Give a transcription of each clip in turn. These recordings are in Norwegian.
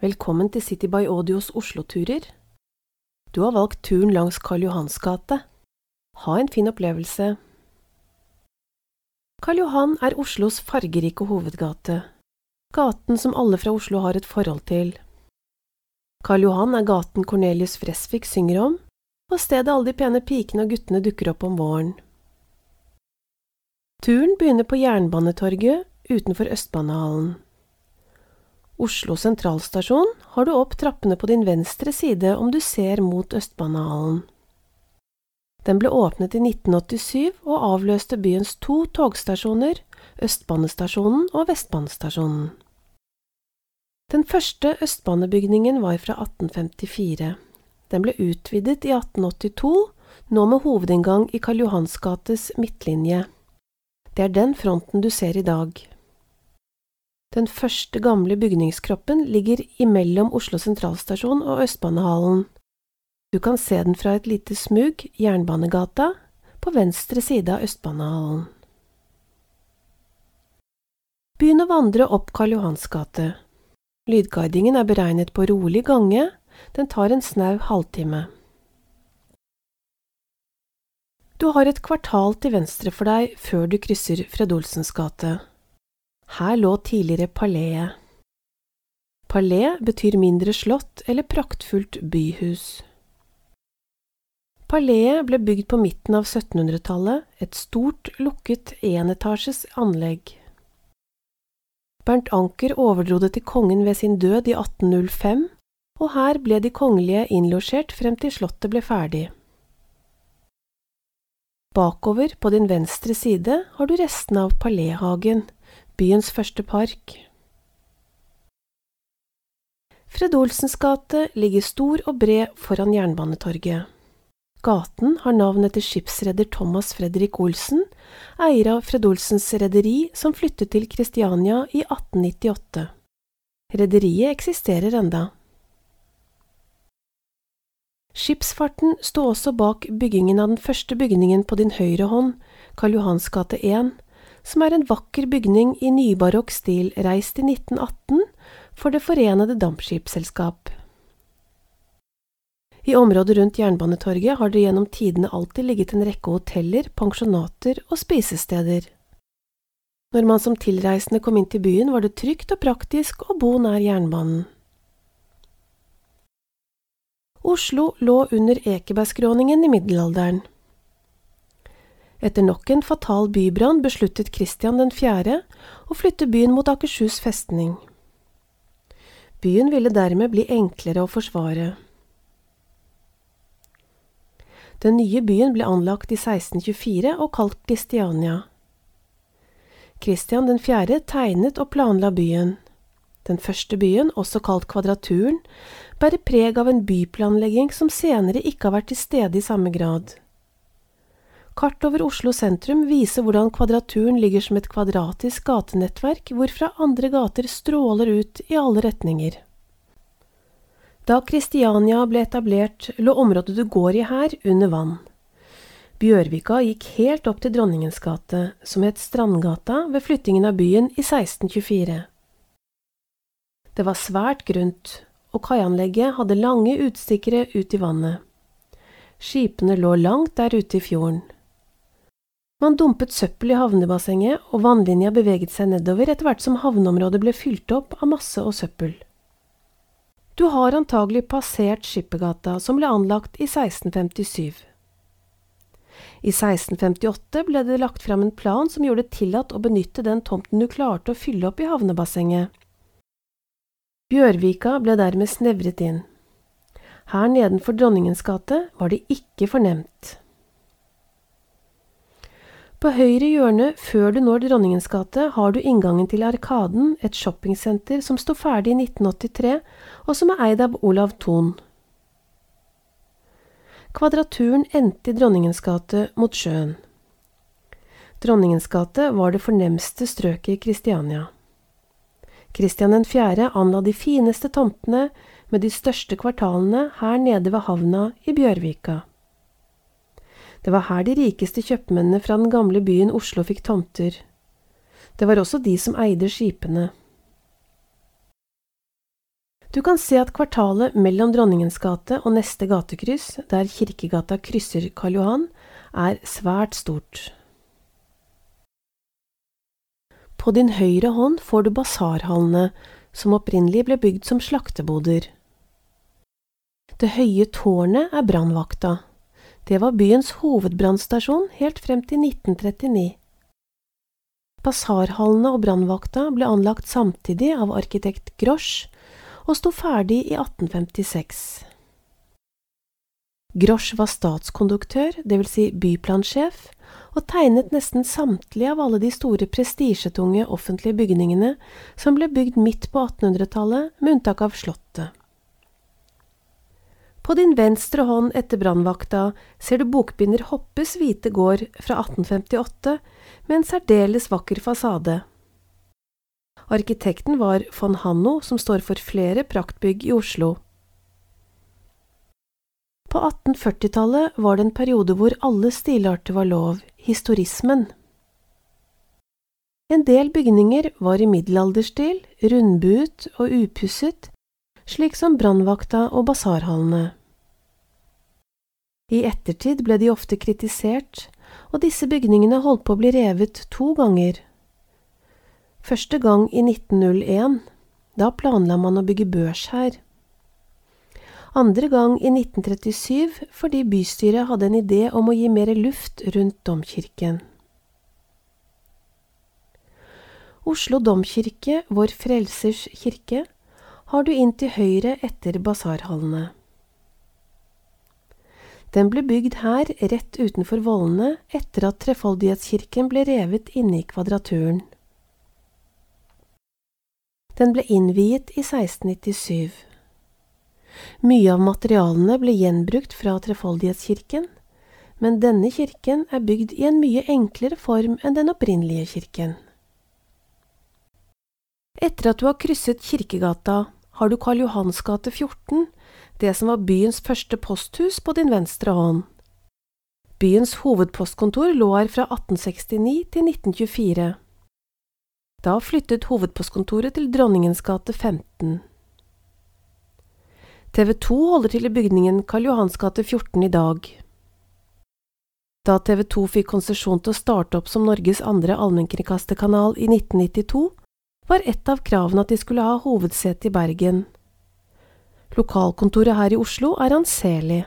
Velkommen til City by Audios Oslo-turer. Du har valgt turen langs Karl Johans gate. Ha en fin opplevelse. Karl Johan er Oslos fargerike hovedgate, gaten som alle fra Oslo har et forhold til. Karl Johan er gaten Cornelius Fresvik synger om, og stedet alle de pene pikene og guttene dukker opp om våren. Turen begynner på Jernbanetorget utenfor Østbanehallen. Oslo sentralstasjon har du opp trappene på din venstre side om du ser mot Østbanehallen. Den ble åpnet i 1987 og avløste byens to togstasjoner, Østbanestasjonen og Vestbanestasjonen. Den første østbanebygningen var fra 1854. Den ble utvidet i 1882, nå med hovedinngang i Karl Johans gates midtlinje. Det er den fronten du ser i dag. Den første gamle bygningskroppen ligger imellom Oslo sentralstasjon og Østbanehallen. Du kan se den fra et lite smug, Jernbanegata, på venstre side av Østbanehallen. Begynn å vandre opp Karl Johans gate. Lydguidingen er beregnet på rolig gange, den tar en snau halvtime. Du har et kvartal til venstre for deg før du krysser Fred Olsens gate. Her lå tidligere paleet. Palais betyr mindre slott eller praktfullt byhus. Paleet ble bygd på midten av 1700-tallet, et stort, lukket enetasjes anlegg. Bernt Anker overdro det til kongen ved sin død i 1805, og her ble de kongelige innlosjert frem til slottet ble ferdig. Bakover, på din venstre side, har du restene av Palaishagen, byens første park. Fred Olsens gate ligger stor og bred foran Jernbanetorget. Gaten har navn etter skipsredder Thomas Fredrik Olsen, eier av Fred Olsens rederi som flyttet til Kristiania i 1898. Rederiet eksisterer enda. Skipsfarten sto også bak byggingen av den første bygningen på din høyre hånd, Karl Johans gate 1, som er en vakker bygning i nybarokk stil reist i 1918 for Det forenede dampskipsselskap. I området rundt Jernbanetorget har det gjennom tidene alltid ligget en rekke hoteller, pensjonater og spisesteder. Når man som tilreisende kom inn til byen, var det trygt og praktisk å bo nær jernbanen. Oslo lå under Ekebergskråningen i middelalderen. Etter nok en fatal bybrann besluttet Kristian 4. å flytte byen mot Akershus festning. Byen ville dermed bli enklere å forsvare. Den nye byen ble anlagt i 1624 og kalt Kristiania. Kristian 4. tegnet og planla byen. Den første byen, også kalt Kvadraturen, bærer preg av en byplanlegging som senere ikke har vært til stede i samme grad. Kart over Oslo sentrum viser hvordan Kvadraturen ligger som et kvadratisk gatenettverk hvorfra andre gater stråler ut i alle retninger. Da Kristiania ble etablert, lå området du går i her, under vann. Bjørvika gikk helt opp til Dronningens gate, som het Strandgata ved flyttingen av byen i 1624. Det var svært grunt, og kaianlegget hadde lange utstikkere ut i vannet. Skipene lå langt der ute i fjorden. Man dumpet søppel i havnebassenget, og vannlinja beveget seg nedover etter hvert som havneområdet ble fylt opp av masse og søppel. Du har antagelig passert Skippergata, som ble anlagt i 1657. I 1658 ble det lagt fram en plan som gjorde det tillatt å benytte den tomten du klarte å fylle opp i havnebassenget. Bjørvika ble dermed snevret inn. Her nedenfor Dronningens gate var det ikke fornemt. På høyre hjørne før du når Dronningens gate, har du inngangen til Arkaden, et shoppingsenter som sto ferdig i 1983, og som er eid av Olav Thon. Kvadraturen endte i Dronningens gate mot sjøen. Dronningens gate var det fornemste strøket i Kristiania. Kristian 4. anla de fineste tomtene med de største kvartalene her nede ved havna i Bjørvika. Det var her de rikeste kjøpmennene fra den gamle byen Oslo fikk tomter. Det var også de som eide skipene. Du kan se at kvartalet mellom Dronningens gate og neste gatekryss, der Kirkegata krysser Karl Johan, er svært stort. På din høyre hånd får du basarhallene, som opprinnelig ble bygd som slakteboder. Det høye tårnet er brannvakta. Det var byens hovedbrannstasjon helt frem til 1939. Basarhallene og brannvakta ble anlagt samtidig av arkitekt Grosch, og sto ferdig i 1856. Grosch var statskonduktør, dvs. Si byplansjef, og tegnet nesten samtlige av alle de store prestisjetunge offentlige bygningene som ble bygd midt på 1800-tallet, med unntak av Slottet. På din venstre hånd etter brannvakta ser du bokbinder Hoppes hvite gård fra 1858 med en særdeles vakker fasade. Arkitekten var von Hanno, som står for flere praktbygg i Oslo. På 1840-tallet var det en periode hvor alle stilarter var lov, historismen. En del bygninger var i middelalderstil, rundbuet og upusset, slik som brannvakta og basarhallene. I ettertid ble de ofte kritisert, og disse bygningene holdt på å bli revet to ganger. Første gang i 1901. Da planla man å bygge børs her. Andre gang i 1937 fordi bystyret hadde en idé om å gi mer luft rundt domkirken. Oslo domkirke, Vår Frelsers kirke, har du inn til høyre etter basarhallene. Den ble bygd her rett utenfor vollene etter at Trefoldighetskirken ble revet inne i Kvadraturen. Den ble innviet i 1697. Mye av materialene ble gjenbrukt fra Trefoldighetskirken, men denne kirken er bygd i en mye enklere form enn den opprinnelige kirken. Etter at du har krysset Kirkegata, har du Karl Johans gate 14, det som var byens første posthus på din venstre hånd. Byens hovedpostkontor lå her fra 1869 til 1924. Da flyttet hovedpostkontoret til Dronningens gate 15. TV 2 holder til i bygningen Karl Johans gate 14 i dag. Da TV 2 fikk konsesjon til å starte opp som Norges andre allmennkringkasterkanal i 1992, var et av kravene at de skulle ha hovedsete i Bergen. Lokalkontoret her i Oslo er anselig.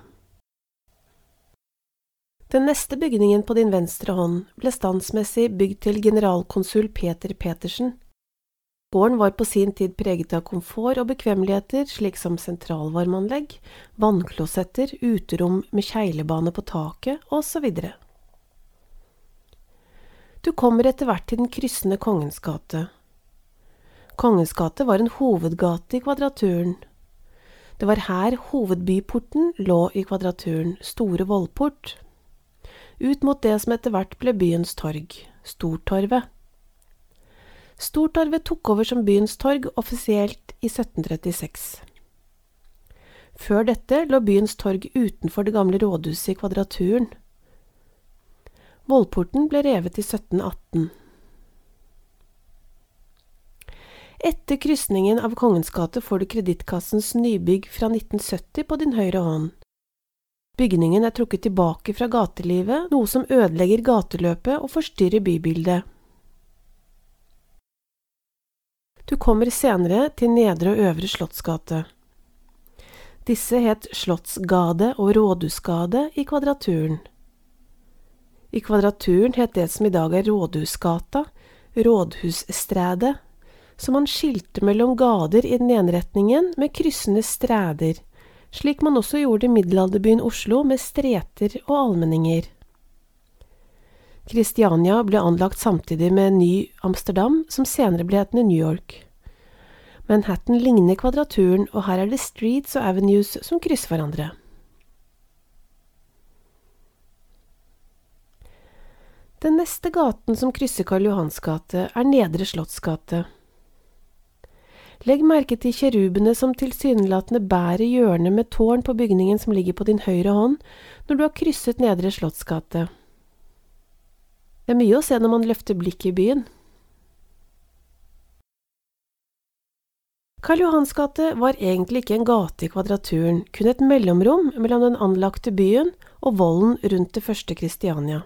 Den neste bygningen på din venstre hånd ble standsmessig bygd til generalkonsul Peter Petersen. Gården var på sin tid preget av komfort og bekvemmeligheter slik som sentralvarmeanlegg, vannklosetter, uterom med kjeglebane på taket osv. Du kommer etter hvert til den kryssende Kongens gate. Kongens gate var en hovedgate i Kvadraturen. Det var her hovedbyporten lå i Kvadraturen, Store Vollport, ut mot det som etter hvert ble byens torg, Stortorvet. Stortorvet tok over som byens torg offisielt i 1736. Før dette lå byens torg utenfor det gamle rådhuset i Kvadraturen. Vollporten ble revet i 1718. Etter krysningen av Kongens gate får du Kredittkassens nybygg fra 1970 på din høyre hånd. Bygningen er trukket tilbake fra gatelivet, noe som ødelegger gateløpet og forstyrrer bybildet. Du kommer senere til Nedre og Øvre Slottsgate. Disse het Slottsgade og Rådhusgade i Kvadraturen. I Kvadraturen het det som i dag er Rådhusgata, Rådhusstrædet, så man skilte mellom gader i den ene retningen med kryssende stræder slik man også gjorde i middelalderbyen Oslo med streter og allmenninger. Kristiania ble anlagt samtidig med Ny Amsterdam, som senere ble hetende New York. Manhattan ligner kvadraturen, og her er det streets og avenues som krysser hverandre. Den neste gaten som krysser Karl Johans gate, er Nedre Slottsgate. Legg merke til kjerubene som tilsynelatende bærer hjørnet med tårn på bygningen som ligger på din høyre hånd, når du har krysset Nedre Slottsgate. Det er mye å se når man løfter blikket i byen. Karl Johans gate var egentlig ikke en gate i Kvadraturen, kun et mellomrom mellom den anlagte byen og volden rundt det første Kristiania.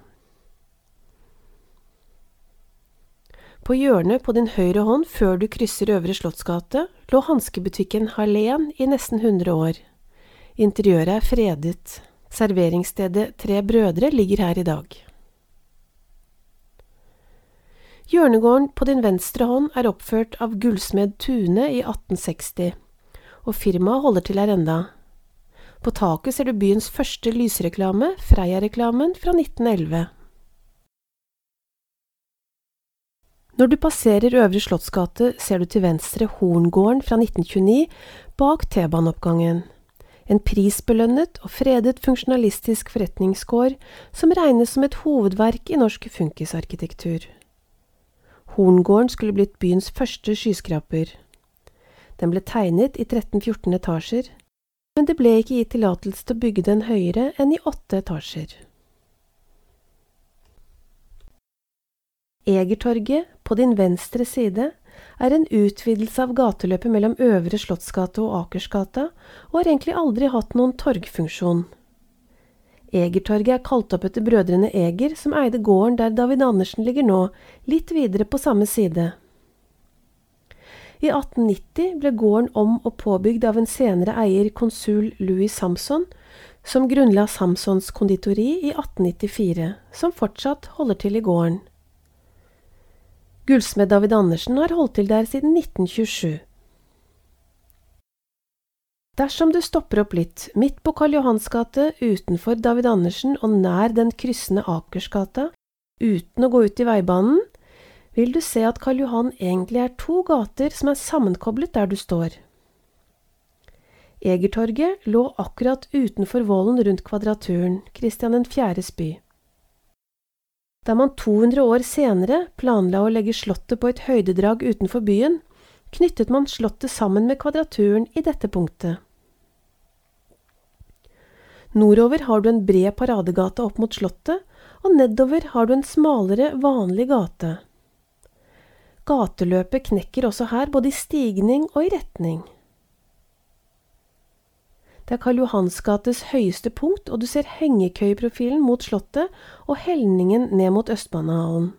På hjørnet på din høyre hånd før du krysser Øvre Slottsgate, lå hanskebutikken Hallén i nesten 100 år. Interiøret er fredet. Serveringsstedet Tre Brødre ligger her i dag. Hjørnegården på din venstre hånd er oppført av gullsmed Tune i 1860, og firmaet holder til her enda. På taket ser du byens første lysreklame, Freia-reklamen fra 1911. Når du passerer Øvre Slottsgate, ser du til venstre Horngården fra 1929 bak T-baneoppgangen. En prisbelønnet og fredet funksjonalistisk forretningsgård som regnes som et hovedverk i norsk funkisarkitektur. Horngården skulle blitt byens første skyskraper. Den ble tegnet i 13–14 etasjer, men det ble ikke gitt tillatelse til å bygge den høyere enn i åtte etasjer. Egertorget, på din venstre side, er en utvidelse av gateløpet mellom Øvre Slottsgate og Akersgata, og har egentlig aldri hatt noen torgfunksjon. Egertorget er kalt opp etter brødrene Eger, som eide gården der David Andersen ligger nå, litt videre på samme side. I 1890 ble gården om og påbygd av en senere eier, konsul Louis Samson, som grunnla Samsons konditori i 1894, som fortsatt holder til i gården. Gullsmed David Andersen har holdt til der siden 1927. Dersom du stopper opp litt, midt på Karl Johans gate, utenfor David Andersen og nær den kryssende Akersgata, uten å gå ut i veibanen, vil du se at Karl Johan egentlig er to gater som er sammenkoblet der du står. Egertorget lå akkurat utenfor vollen rundt Kvadraturen, Kristian 4.s by. Da man 200 år senere planla å legge slottet på et høydedrag utenfor byen, knyttet man slottet sammen med Kvadraturen i dette punktet. Nordover har du en bred paradegate opp mot Slottet, og nedover har du en smalere, vanlig gate. Gateløpet knekker også her både i stigning og i retning. Det er Karl Johans gates høyeste punkt, og du ser hengekøyeprofilen mot Slottet og helningen ned mot Østbanehallen.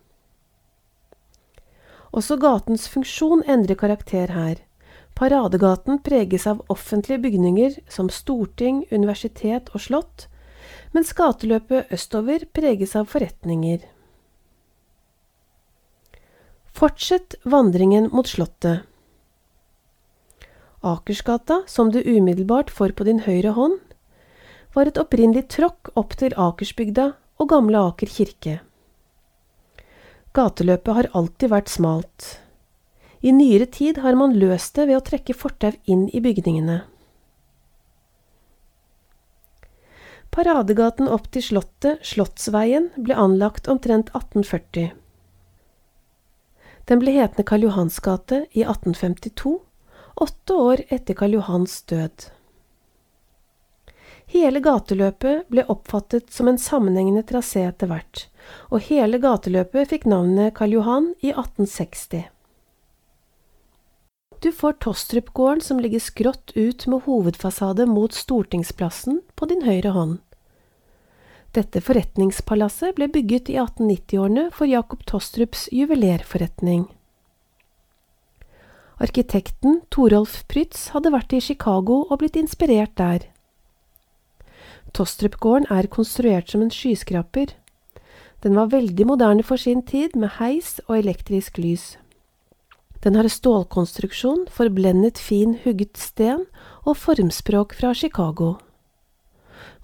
Også gatens funksjon endrer karakter her. Paradegaten preges av offentlige bygninger som storting, universitet og slott, mens gateløpet østover preges av forretninger. Fortsett vandringen mot Slottet. Akersgata, som du umiddelbart får på din høyre hånd, var et opprinnelig tråkk opp til Akersbygda og Gamle Aker kirke. Gateløpet har alltid vært smalt. I nyere tid har man løst det ved å trekke fortau inn i bygningene. Paradegaten opp til Slottet, Slottsveien, ble anlagt omtrent 1840. Den ble hetende Karl Johans gate i 1852, åtte år etter Karl Johans død. Hele gateløpet ble oppfattet som en sammenhengende trasé etter hvert, og hele gateløpet fikk navnet Karl Johan i 1860. Du får Tostrupgården som ligger skrått ut med hovedfasade mot Stortingsplassen på din høyre hånd. Dette forretningspalasset ble bygget i 1890-årene for Jacob Tostrups juvelerforretning. Arkitekten Torolf Prytz hadde vært i Chicago og blitt inspirert der. Tostrupgården er konstruert som en skyskraper. Den var veldig moderne for sin tid, med heis og elektrisk lys. Den har stålkonstruksjon, forblendet fin hugget sten og formspråk fra Chicago.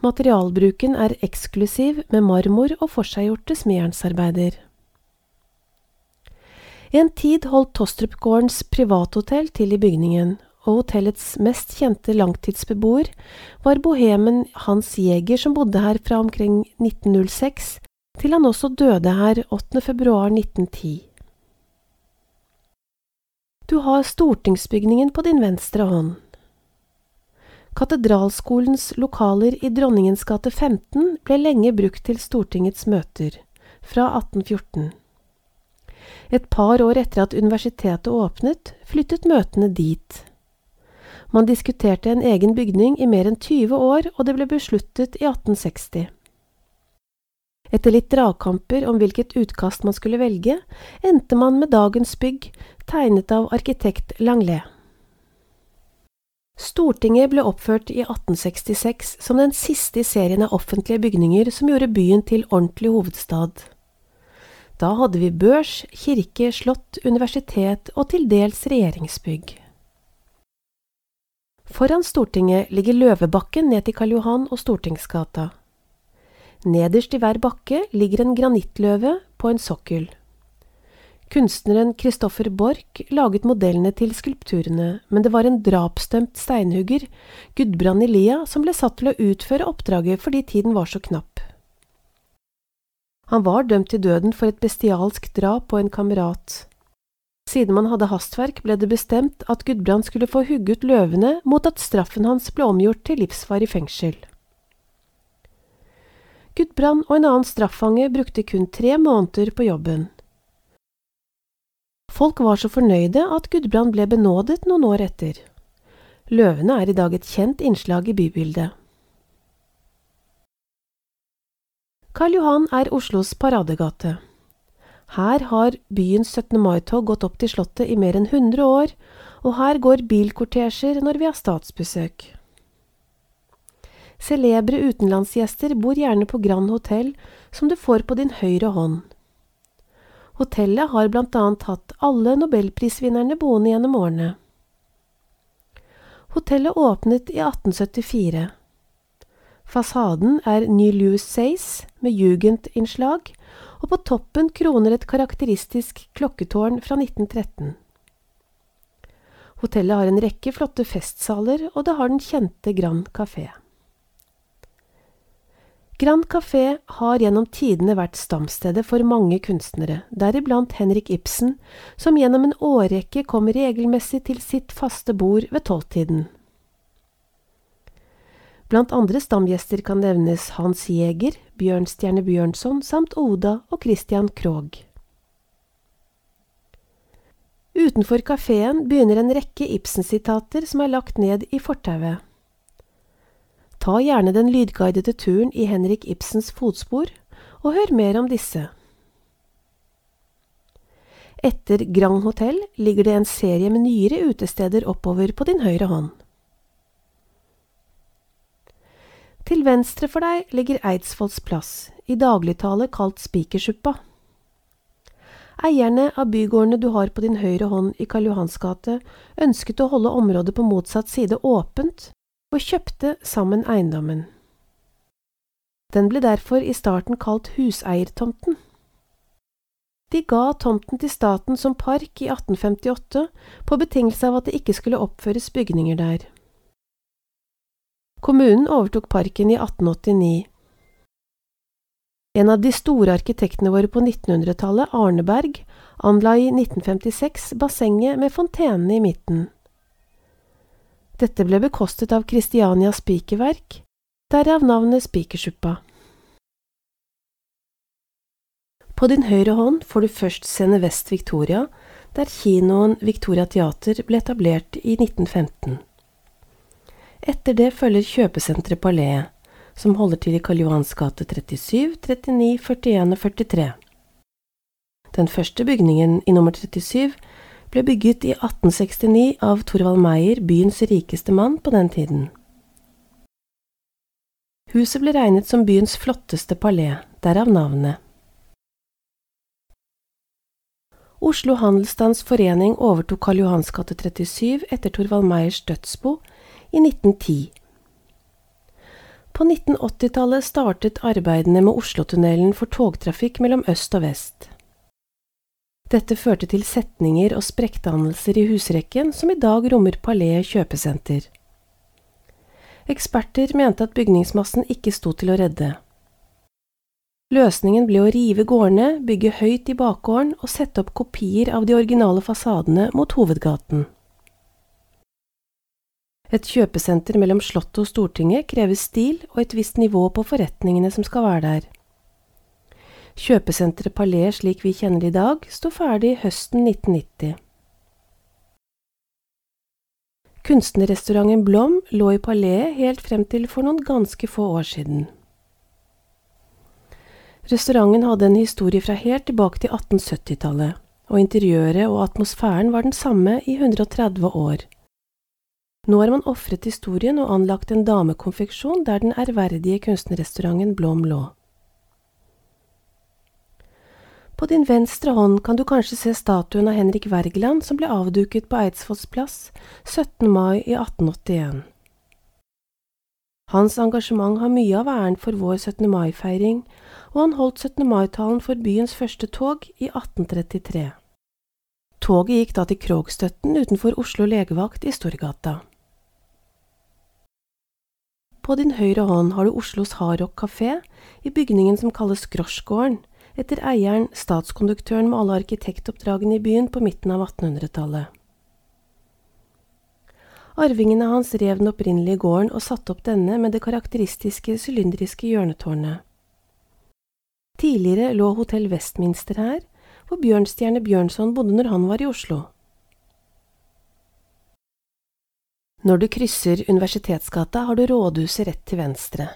Materialbruken er eksklusiv med marmor og forseggjorte smjernsarbeider. En tid holdt Tostrup-gårdens privathotell til i bygningen, og hotellets mest kjente langtidsbeboer var bohemen Hans Jæger som bodde her fra omkring 1906 til han også døde her 8. februar 1910. Du har stortingsbygningen på din venstre hånd. Katedralskolens lokaler i Dronningens gate 15 ble lenge brukt til Stortingets møter, fra 1814. Et par år etter at universitetet åpnet, flyttet møtene dit. Man diskuterte en egen bygning i mer enn 20 år, og det ble besluttet i 1860. Etter litt dragkamper om hvilket utkast man skulle velge, endte man med dagens bygg, tegnet av arkitekt Langlet. Stortinget ble oppført i 1866 som den siste i serien av offentlige bygninger som gjorde byen til ordentlig hovedstad. Da hadde vi børs, kirke, slott, universitet og til dels regjeringsbygg. Foran Stortinget ligger Løvebakken ned til Karl Johan og Stortingsgata. Nederst i hver bakke ligger en granittløve på en sokkel. Kunstneren Christoffer Borch laget modellene til skulpturene, men det var en drapsdømt steinhugger, Gudbrand Elia, som ble satt til å utføre oppdraget fordi tiden var så knapp. Han var dømt til døden for et bestialsk drap på en kamerat. Siden man hadde hastverk, ble det bestemt at Gudbrand skulle få hugget løvene mot at straffen hans ble omgjort til livsvarig fengsel. Gudbrand og en annen straffange brukte kun tre måneder på jobben. Folk var så fornøyde at Gudbrand ble benådet noen år etter. Løvene er i dag et kjent innslag i bybildet. Karl Johan er Oslos paradegate. Her har byens 17. mai-tog gått opp til Slottet i mer enn 100 år, og her går bilkortesjer når vi har statsbesøk. Celebre utenlandsgjester bor gjerne på Grand Hotell, som du får på din høyre hånd. Hotellet har blant annet hatt alle nobelprisvinnerne boende gjennom årene. Hotellet åpnet i 1874. Fasaden er New Louis Says med jugendinnslag, og på toppen kroner et karakteristisk klokketårn fra 1913. Hotellet har en rekke flotte festsaler, og det har den kjente Grand Café. Grand Café har gjennom tidene vært stamstedet for mange kunstnere, deriblant Henrik Ibsen, som gjennom en årrekke kom regelmessig til sitt faste bord ved tolvtiden. Blant andre stamgjester kan nevnes Hans Jæger, Bjørnstjerne Bjørnson samt Oda og Christian Krogh. Utenfor kafeen begynner en rekke Ibsen-sitater som er lagt ned i fortauet. Ta gjerne den lydguidede turen i Henrik Ibsens fotspor, og hør mer om disse. Etter Grand Hotell ligger det en serie med nyere utesteder oppover på din høyre hånd. Til venstre for deg ligger Eidsvolls plass, i dagligtale kalt Spikersuppa. Eierne av bygårdene du har på din høyre hånd i Karl Johans gate, ønsket å holde området på motsatt side åpent og kjøpte sammen eiendommen. Den ble derfor i starten kalt Huseiertomten. De ga tomten til staten som park i 1858 på betingelse av at det ikke skulle oppføres bygninger der. Kommunen overtok parken i 1889. En av de store arkitektene våre på 1900-tallet, Arneberg, anla i 1956 bassenget med fontenene i midten. Dette ble bekostet av Christiania Spikerverk, derav navnet Spikersuppa. På din høyre hånd får du først Scene Vest Victoria, der kinoen Victoria Teater ble etablert i 1915. Etter det følger kjøpesenteret Palais, som holder til i Karl Johans gate 37, 39, 41 og 43. Den første bygningen, i nummer 37, ble bygget i 1869 av Thorvald Meyer, byens rikeste mann på den tiden. Huset ble regnet som byens flotteste palé, derav navnet. Oslo Handelsstands Forening overtok Karl Johans gate 37 etter Thorvald Meyers dødsbo i 1910. På 1980-tallet startet arbeidene med Oslotunnelen for togtrafikk mellom øst og vest. Dette førte til setninger og sprekkdannelser i husrekken som i dag rommer Palais kjøpesenter. Eksperter mente at bygningsmassen ikke sto til å redde. Løsningen ble å rive gårdene, bygge høyt i bakgården og sette opp kopier av de originale fasadene mot hovedgaten. Et kjøpesenter mellom Slottet og Stortinget krever stil og et visst nivå på forretningene som skal være der. Kjøpesenteret Palais slik vi kjenner det i dag, sto ferdig høsten 1990. Kunstnerrestauranten Blom lå i Palais helt frem til for noen ganske få år siden. Restauranten hadde en historie fra helt tilbake til 1870-tallet, og interiøret og atmosfæren var den samme i 130 år. Nå har man ofret historien og anlagt en damekonfeksjon der den ærverdige kunstnerrestauranten Blom lå. På din venstre hånd kan du kanskje se statuen av Henrik Wergeland som ble avduket på Eidsvolls plass 17. mai i 1881. Hans engasjement har mye av æren for vår 17. mai-feiring, og han holdt 17. mai-talen for byens første tog i 1833. Toget gikk da til Krogstøtten utenfor Oslo legevakt i Storgata. På din høyre hånd har du Oslos Hardrock kafé i bygningen som kalles Groschgården, etter eieren, statskonduktøren med alle arkitektoppdragene i byen på midten av 1800-tallet. Arvingene hans rev den opprinnelige gården og satte opp denne med det karakteristiske sylindriske hjørnetårnet. Tidligere lå Hotell Westminster her, hvor Bjørnstjerne Bjørnson bodde når han var i Oslo. Når du krysser Universitetsgata, har du rådhuset rett til venstre.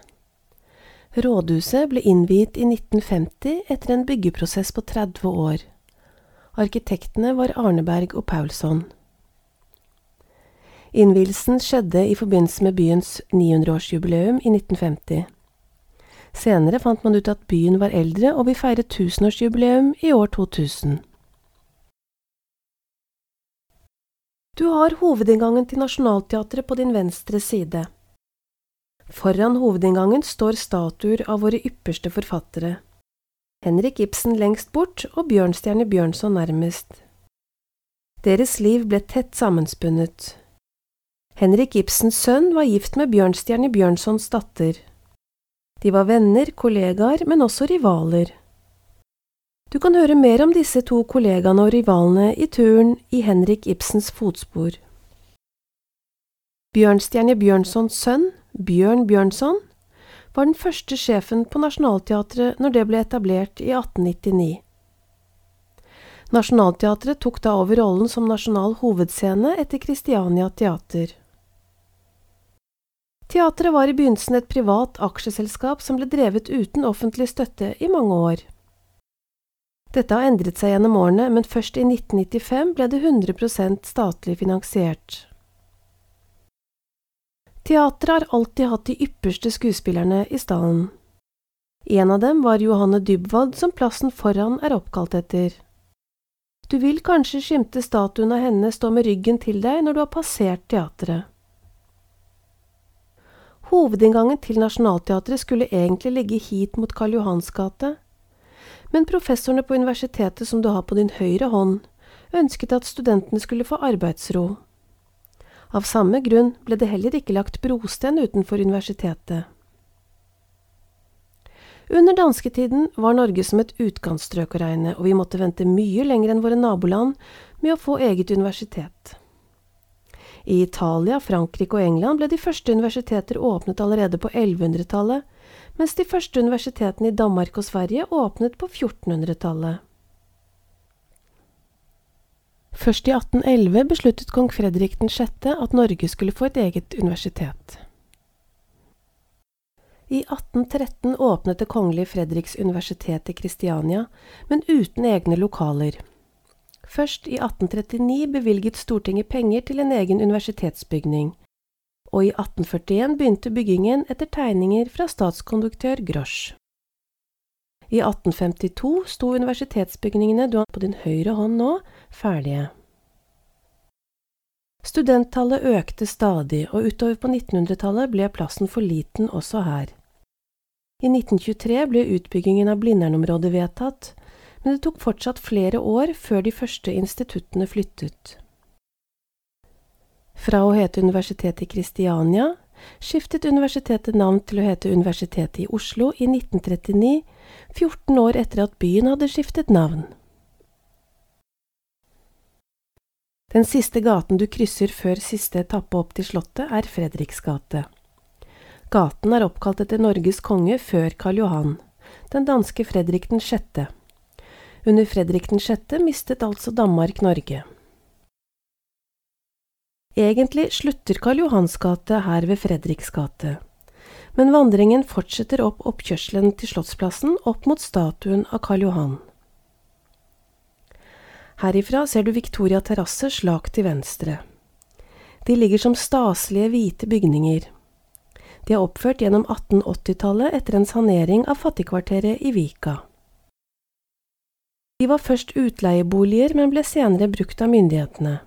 Rådhuset ble innviet i 1950 etter en byggeprosess på 30 år. Arkitektene var Arneberg og Paulsson. Innvielsen skjedde i forbindelse med byens 900-årsjubileum i 1950. Senere fant man ut at byen var eldre og vil feire tusenårsjubileum i år 2000. Du har hovedinngangen til Nationaltheatret på din venstre side. Foran hovedinngangen står statuer av våre ypperste forfattere. Henrik Ibsen lengst bort og Bjørnstjerne Bjørnson nærmest. Deres liv ble tett sammenspunnet. Henrik Ibsens sønn var gift med Bjørnstjerne Bjørnsons datter. De var venner, kollegaer, men også rivaler. Du kan høre mer om disse to kollegaene og rivalene i turen i Henrik Ibsens fotspor. Bjørnstjerne Bjørnsons sønn, Bjørn Bjørnson, var den første sjefen på Nationaltheatret når det ble etablert i 1899. Nationaltheatret tok da over rollen som nasjonal hovedscene etter Christiania Teater. Teatret var i begynnelsen et privat aksjeselskap som ble drevet uten offentlig støtte i mange år. Dette har endret seg gjennom årene, men først i 1995 ble det 100% statlig finansiert. Teatret har alltid hatt de ypperste skuespillerne i stallen. En av dem var Johanne Dybwad, som plassen foran er oppkalt etter. Du vil kanskje skimte statuen av henne stå med ryggen til deg når du har passert teatret. Hovedinngangen til Nationaltheatret skulle egentlig ligge hit mot Karl Johans gate, men professorene på universitetet som du har på din høyre hånd, ønsket at studentene skulle få arbeidsro. Av samme grunn ble det heller ikke lagt brosten utenfor universitetet. Under dansketiden var Norge som et utkantstrøk å regne, og vi måtte vente mye lenger enn våre naboland med å få eget universitet. I Italia, Frankrike og England ble de første universiteter åpnet allerede på 1100-tallet, mens de første universitetene i Danmark og Sverige åpnet på 1400-tallet. Først i 1811 besluttet kong Fredrik 6. at Norge skulle få et eget universitet. I 1813 åpnet Det kongelige Fredriks universitet i Kristiania, men uten egne lokaler. Først i 1839 bevilget Stortinget penger til en egen universitetsbygning, og i 1841 begynte byggingen etter tegninger fra statskonduktør Grosch. I 1852 sto universitetsbygningene du har på din høyre hånd nå, ferdige. Studenttallet økte stadig, og utover på 1900-tallet ble plassen for liten også her. I 1923 ble utbyggingen av Blindern-området vedtatt, men det tok fortsatt flere år før de første instituttene flyttet. Fra å hete Universitetet i Kristiania skiftet universitetet navn til å hete Universitetet i Oslo i 1939, 14 år etter at byen hadde skiftet navn. Den siste gaten du krysser før siste etappe opp til Slottet, er Fredriks gate. Gaten er oppkalt etter Norges konge før Karl Johan, den danske Fredrik 6. Under Fredrik 6. mistet altså Danmark Norge. Egentlig slutter Karl Johans gate her ved Fredriks gate, men vandringen fortsetter opp oppkjørselen til Slottsplassen opp mot statuen av Karl Johan. Herifra ser du Victoria terrasse slakt til venstre. De ligger som staselige hvite bygninger. De er oppført gjennom 1880-tallet etter en sanering av fattigkvarteret i Vika. De var først utleieboliger, men ble senere brukt av myndighetene.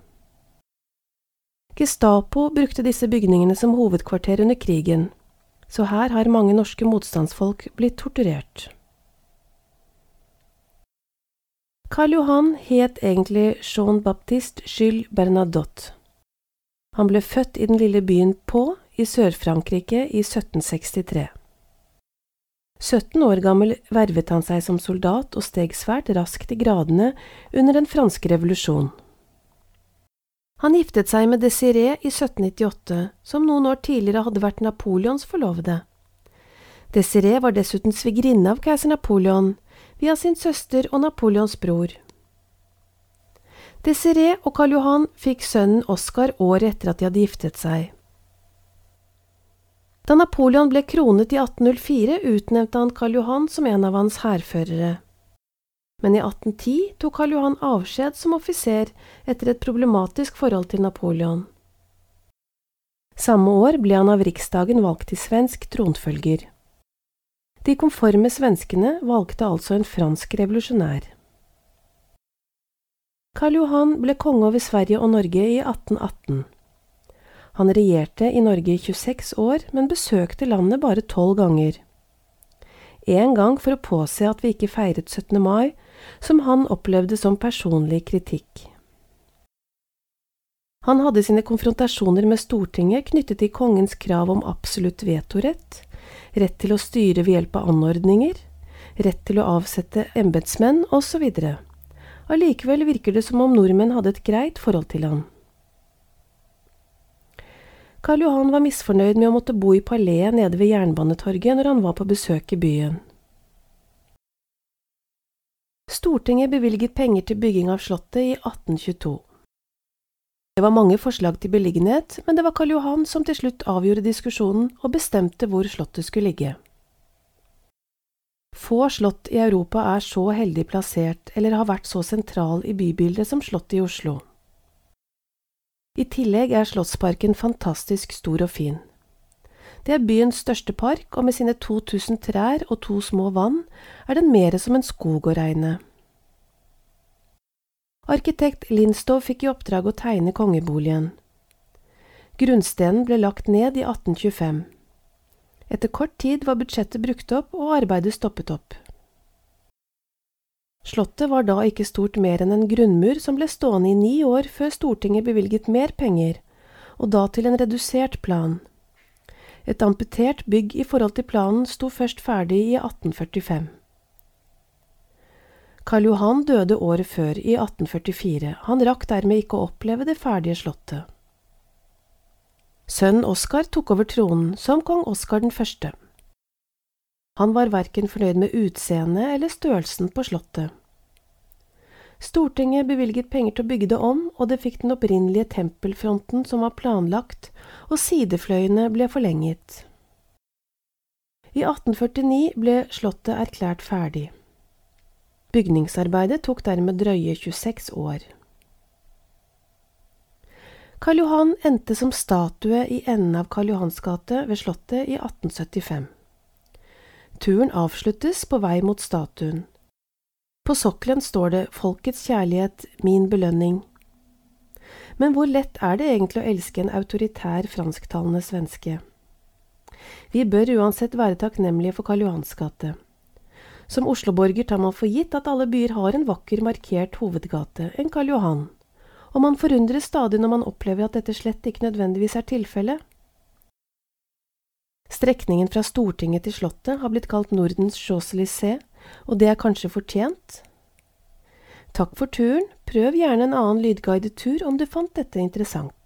Gestapo brukte disse bygningene som hovedkvarter under krigen, så her har mange norske motstandsfolk blitt torturert. Karl Johan het egentlig Jean Baptiste Jules Bernadotte. Han ble født i den lille byen Pau i Sør-Frankrike i 1763. 17 år gammel vervet han seg som soldat og steg svært raskt i gradene under den franske revolusjon. Han giftet seg med Desiree i 1798, som noen år tidligere hadde vært Napoleons forlovede. Desiree var dessuten svigerinne av keiser Napoleon, via sin søster og Napoleons bror. Desiree og Karl Johan fikk sønnen Oskar året etter at de hadde giftet seg. Da Napoleon ble kronet i 1804, utnevnte han Karl Johan som en av hans hærførere. Men i 1810 tok Karl Johan avskjed som offiser etter et problematisk forhold til Napoleon. Samme år ble han av riksdagen valgt til svensk tronfølger. De konforme svenskene valgte altså en fransk revolusjonær. Karl Johan ble konge over Sverige og Norge i 1818. Han regjerte i Norge i 26 år, men besøkte landet bare tolv ganger. En gang for å påse at vi ikke feiret 17. mai, som han opplevde som personlig kritikk. Han hadde sine konfrontasjoner med Stortinget knyttet til kongens krav om absolutt vetorett, rett til å styre ved hjelp av anordninger, rett til å avsette embetsmenn osv. Allikevel virker det som om nordmenn hadde et greit forhold til han. Karl Johan var misfornøyd med å måtte bo i paleet nede ved Jernbanetorget når han var på besøk i byen. Stortinget bevilget penger til bygging av Slottet i 1822. Det var mange forslag til beliggenhet, men det var Karl Johan som til slutt avgjorde diskusjonen og bestemte hvor Slottet skulle ligge. Få slott i Europa er så heldig plassert eller har vært så sentral i bybildet som Slottet i Oslo. I tillegg er Slottsparken fantastisk stor og fin. Det er byens største park, og med sine 2000 trær og to små vann er den mere som en skog å regne. Arkitekt Lindstov fikk i oppdrag å tegne kongeboligen. Grunnstenen ble lagt ned i 1825. Etter kort tid var budsjettet brukt opp og arbeidet stoppet opp. Slottet var da ikke stort mer enn en grunnmur som ble stående i ni år før Stortinget bevilget mer penger, og da til en redusert plan. Et amputert bygg i forhold til planen sto først ferdig i 1845. Karl Johan døde året før, i 1844, han rakk dermed ikke å oppleve det ferdige slottet. Sønnen Oskar tok over tronen som kong Oskar den første. Han var verken fornøyd med utseendet eller størrelsen på slottet. Stortinget bevilget penger til å bygge det om, og det fikk den opprinnelige tempelfronten som var planlagt, og sidefløyene ble forlenget. I 1849 ble slottet erklært ferdig. Bygningsarbeidet tok dermed drøye 26 år. Karl Johan endte som statue i enden av Karl Johans gate ved Slottet i 1875. Turen avsluttes på vei mot statuen. På sokkelen står det Folkets kjærlighet, min belønning. Men hvor lett er det egentlig å elske en autoritær fransktalende svenske? Vi bør uansett være takknemlige for Karl Johans gate. Som Oslo-borger tar man for gitt at alle byer har en vakker, markert hovedgate, en Karl Johan, og man forundres stadig når man opplever at dette slett ikke nødvendigvis er tilfellet. Strekningen fra Stortinget til Slottet har blitt kalt Nordens Champs-Élysées, og det er kanskje fortjent? Takk for turen, prøv gjerne en annen lydguidet tur om du fant dette interessant.